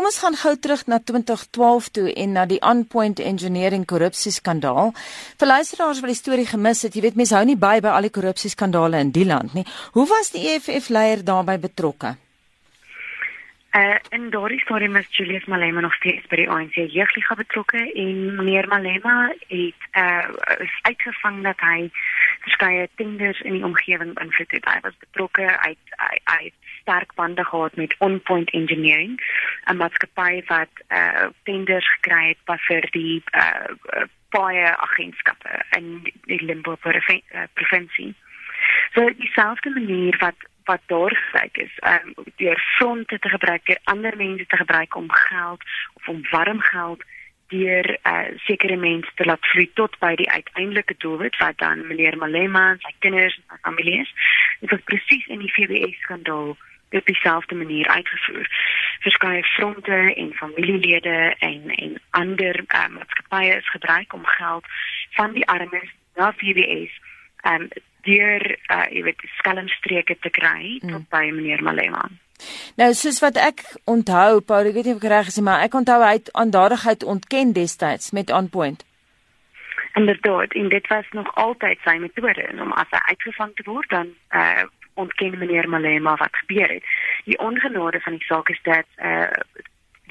kom ons gaan gou terug na 2012 toe en na die Onpoint Engineering korrupsieskandaal. Vir luisteraars wat die storie gemis het, jy weet mense hou nie by by al die korrupsieskandale in die land nie. Hoe was die EFF leier daarbey betrokke? Uh, in daardie stadium is Julius Malema nog steeds by die ANC jeugliga betrokke en meneer Malema het uh, uitgevang dat hy verskeie tenders in die omgewing beïnvloed het. Hy was betrokke uit hy, hy sterk bande gehad met Onpoint Engineering, 'n maatskappy wat uh, tenders gekry het vir die uh, baie agentskappe in die Limpopo provinsie. So dieselfde manier wat wat is um, deur fronte te gebruik deur ander te gebruik om geld of om warm geld deur uh, sekere mense te laat vloei tot by die uiteindelike doelwit wat dan meneer Malema en sy kinders en sy familie is. Dit was presies in die FBS skandaal op dieselfde manier uitgevoer. Verskeie fronte en familielede en en ander uh, maatskappye is gebruik om geld van die armes na FBS um, deur uh, jy weet skelmstreke te kry mm. tot by meneer Malema. Nou soos wat ek onthou, Paul, ek weet nie of ek reg is nie, maar ek onthou hy het aandadigheid ontken destyds met On Point. Inderdaad, en dit was nog altyd sy metode om as hy uitgevang te word dan uh ontken meneer Malema wat gebeur het. Die ongenade van die saak is dat uh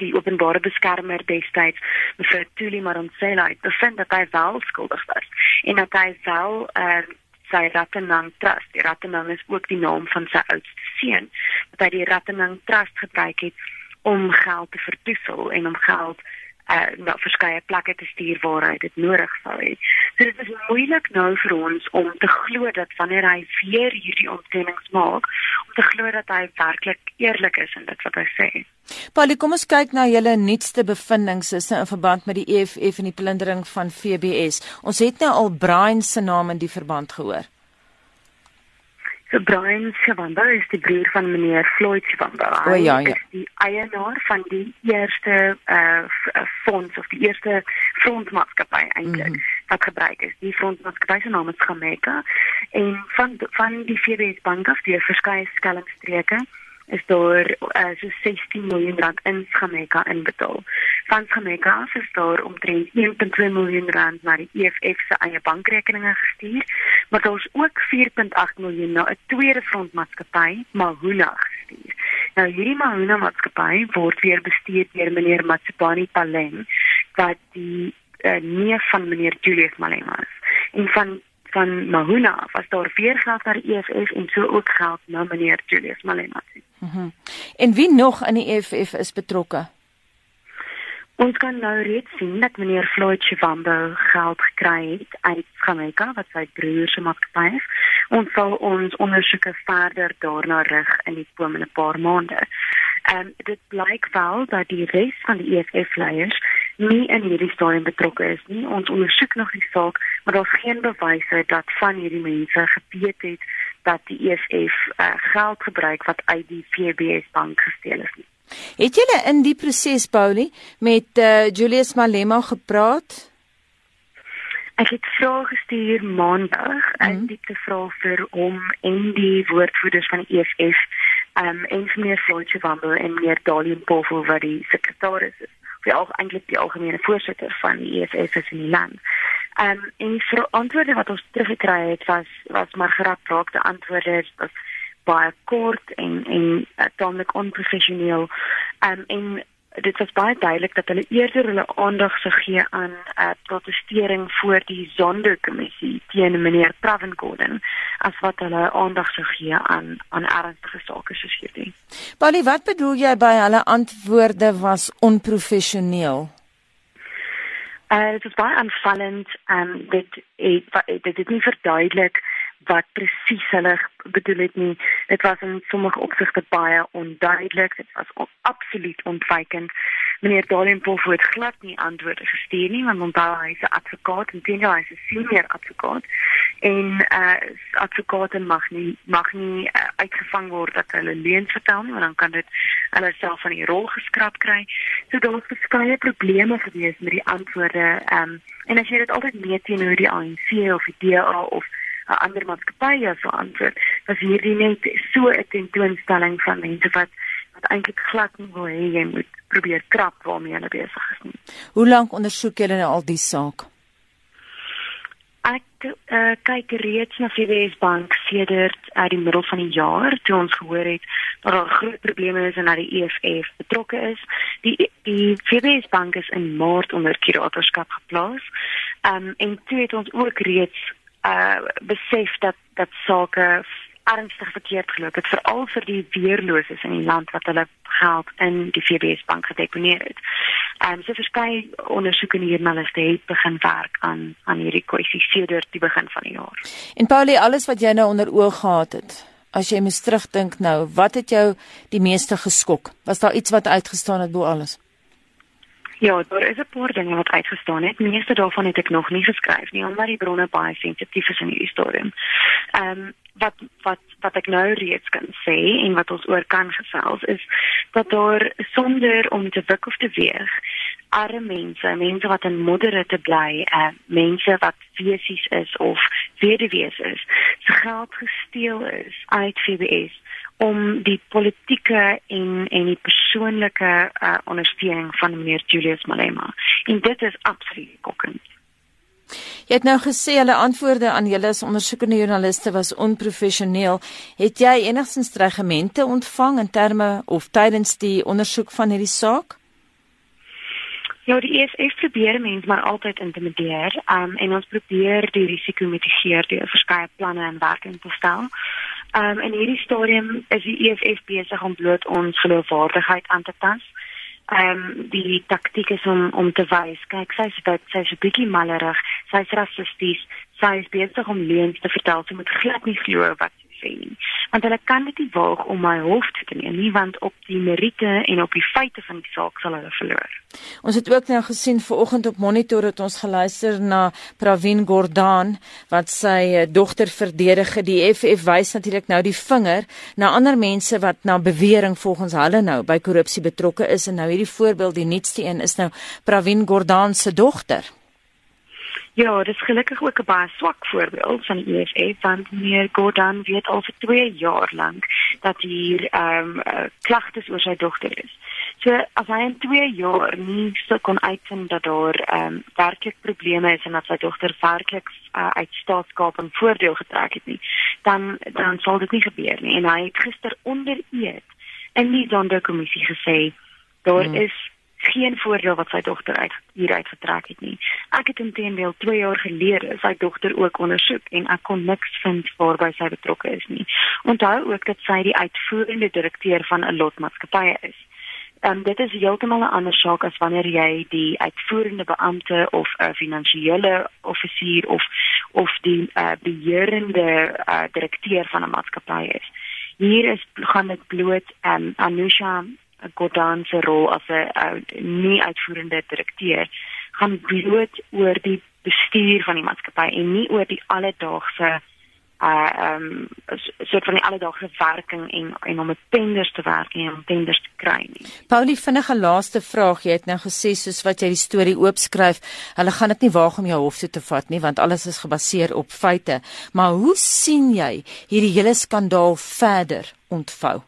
die openbare beskermer destyds mevrou Tuli Maronsela het bevind dat hy wel skuldig was en dat hy wel uh sy Rattenang Trust. Die Rattenang is ook die naam van sy oudste seun wat hy die Rattenang Trust gebruik het om geld te verdoesel en om geld uh na verskeie plekke te stuur waar hy dit nodig sou hê. So dit is moeilik nou vir ons om te glo dat wanneer hy weer hierdie ontkennings maak, om te glo dat hy werklik eerlik is in dit wat hy sê. Paulie, kom ons kyk na julle nuutste bevindinge in verband met die EFF en die plundering van FBS. Ons het nou al Brian se naam in die verband gehoor. So Brian Shavamba is die broer van meneer Floyd Shavamba. Hy oh, ja, ja. is die eienaar van die eerste uh fonds of die eerste fondmaatskappy eintlik mm -hmm. wat gebruik is. Die fondmaatskappy se naam is Jamaica en van van die FBS bank af die verskeie skelmstreke is daar uh, so 16 miljoen rand in Jamaica inbetaal. Van Jamaica af is daar omtrent 1.2 miljoen rand na die EFF se eie bankrekeninge gestuur, maar daar is ook 4.8 miljoen na 'n tweede frontmaatskappy, Mahuna gestuur. Nou hierdie Mahuna maatskappy word weer bestuur deur meneer Matsipani Paleng wat die uh, neef van meneer Julius Malema is. En van van Mahuna was daar weer geld na die EFF en so ook geld na meneer Julius Malema. Mhm. Mm en wie nog in die EFF is betrokke? Ons kan nou reeds sien dat meneer Floyd Chivambo geld gekry het uit Jamaica wat sy broer se maatskappy is. Ons sal ons ondersoeke verder daarna rig in die komende paar maande. En um, dit blyk wel dat die res van die EFF leiers nie in hierdie stadium betrokke is nie. Ons ondersoek nog die saak, maar daar's geen bewyse dat van hierdie mense geweet het dat die EFF uh, geld gebruik wat uit die FBS bank gesteel is. Nie. Het julle in die proses Paulie met uh, Julius Malema gepraat? Ek het vrae gestuur maandag, mm -hmm. ek het gevra vir hom en die woordvoerders van die EFF, um en meneer Floyd Wambel en meneer Dalian Poffel wat die sekretaris is vir al eintlik die algemene voorsitter van die EFF in die land. Ehm um, en vir antwoorde wat ons teruggekry het was was maar geraakte antwoorde was baie kort en en uh, tamelik onprofessioneel. Ehm um, en dit was baie duidelik dat hulle eerder hulle aandag sou gee aan 'n uh, protestering voor die Sonderkommissie teen meneer Pravengorden as wat hulle aandag sou gee aan aan ernstige sake soos hierdie. Bali, wat bedoel jy by hulle antwoorde was onprofessioneel? Uh, dit is baie aanvallend en um, dit het dit het nie verduidelik wat presies hulle bedoel het nie. Dit was in sommige opsigte baie onduidelik. Dit was on, absoluut ontwykend. Meneer Dalenpool het glad nie antwoorde gestuur nie, want onthou hy is 'n advokaat en teenoor hy is 'n senior advokaat en uh advokate mag nie mag nie uh, uitgevang word dat hulle leuns vertel nie, want dan kan dit hulle self van die rol geskraap kry. So daar was verskeie probleme gewees met die antwoorde. Ehm um, en as jy dit altyd meet teenoor die ANC of die DA of 'n ander maatskappy as so antwoord. Was hierdie net so 'n tentoonstelling van mense wat wat eintlik glad nie wil hê jy moet probeer krap waarmee hulle besig is nie. Hoe lank ondersoek julle nou al die saak? Ek uh, kyk reeds na FBS Bank sedert uit uh, die middel van die jaar toe ons gehoor het dat daar groot probleme is en dat die EFF betrokke is. Die die FBS Bank is in Maart onder kuratorskap geplaas. Ehm um, en toe het ons ook reeds uh besef dat dat sake ernstig verkeerd geloop het veral vir die weerloses in die land wat hulle geld in die FBS bank gedeponeer het. Ehm um, so verskeie ondersoekende joernaliste het begin werk aan aan hierdie kwessie sedert die begin van die jaar. En Paulie, alles wat jy nou onder oog gehad het, as jy mens terugdink nou, wat het jou die meeste geskok? Was daar iets wat uitgestaan het bo alles? Ja, daar is 'n paar dinge wat uitgestaan het. Meeste daarvan het ek nog nie geskryf nie, omdat die bronne baie sensitief is in hierdie storie. Ehm um, wat wat wat ek nou reeds kan sê en wat ons oor kan gesels is dat daar sonder om te wik of te weeg arme mense, mense wat in modderre te bly, uh, mense wat wesies is of weduwees is, se geld gesteel is uit FBS om die politieke en en die persoonlike uh, ondersteuning van meneer Julius Malema. En dit is absoluut kokkend. Jy het nou gesê hulle antwoorde aan julle as ondersoekende joernaliste was onprofessioneel. Het jy enigstens dreigemente ontvang in terme of tydens die ondersoek van hierdie saak? Ja, die EFF probeer mense maar altyd intimideer, um, en ons probeer die risiko mitigeer deur verskeie planne in werking te stel. Um, in hierdie stadium is die EFF besig om bloot ons geloofwaardigheid aan te tas ehm um, die taktik is om om te wys kyk sy is wat sy is 'n bietjie malerig sy is rassisties sy is besig om leuns te vertel. Sy moet glad nie glo wat sê nie want hulle kan dit nie waag om my hof te neem nie want op die meriete en op die feite van die saak sal hulle verloor. Ons het ook nou gesien vanoggend op monitor het ons geluister na Pravin Gordhan wat sy eh, dogter verdedig die FF wys natuurlik nou die vinger na ander mense wat na bewering volgens hulle nou by korrupsie betrokke is. En nou hierdie voorbeeld die nuutste een is nou Pravin Gordhan se dogter Ja, dit is gelukkig ook 'n baie swak voorbeeld van die EFF want meneer Gordon weet al vir 2 jaar lank dat hier ehm um, uh, klagtes oor sy dogter is. So as hy in 2 jaar nie so kon uitvind dat daar ehm um, werklik probleme is en dat sy dogter werklik uh, uit staatskaping voordeel getrek het nie, dan dan sal dit nie gebeur nie. En hy het gister onder eed in die sonderkommissie gesê daar hmm. is geen voordeel wat sy dogter uit hieruit getrek het nie. Ek het intendeel 2 jaar gelede sy dogter ook ondersoek en ek kon niks vind waarby sy betrokke is nie. Onthou ook dat sy die uitvoerende direkteur van 'n lotmaatskappy is. En um, dit is heeltemal 'n ander saak as wanneer jy die uitvoerende beampte of 'n finansiële offisier of of die uh, beheerende uh, direkteur van 'n maatskappy is. Hier is gaan dit bloot um, Anusha Gordon se rol as 'n nie uitvoerende direkteur gaan bloot oor die bestuur van die maatskappy en nie oor die alledaagse uh um soort van die alledaagse werking en en om met tenders te werk en om tenders te kry nie. Paulie vinnige laaste vraag, jy het nou gesê soos wat jy die storie oopskryf, hulle gaan dit nie waag om jou hof toe te vat nie want alles is gebaseer op feite. Maar hoe sien jy hierdie hele skandaal verder ontvou?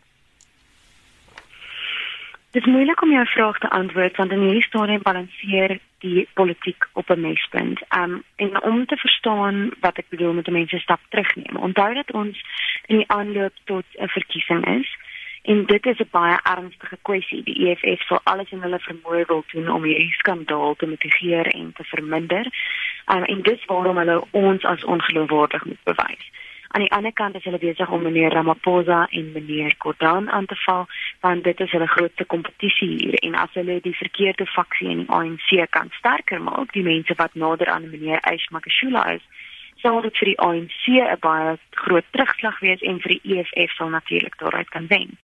Dit is moeilik om jou vraag te antwoord want in hierdie stadium balanseer die politiek op 'n mespunt. Um en om te verstaan wat ek bedoel met 'n mens se stap terugneem. Onthou dat ons in die aanloop tot 'n verkiesing is en dit is 'n baie ernstige kwessie. Die EFF sal alles in hulle vermoë wil doen om hierdie skandaal te mitigeer en te verminder. Um en dis waarom hulle ons as ongeloofwaardig moet bewys. Aan die ander kant is hulle besig om meneer Ramaphosa en meneer Gordhan aan te val, want dit is hulle grootste kompetisie hier en as hulle die verkeerde faksie in die ANC kan sterker maak, die mense wat nader aan meneer Ishmakashula is, sal dit vir die ANC 'n baie groot terugslag wees en vir die EFF sal natuurlik daaruit kan wen.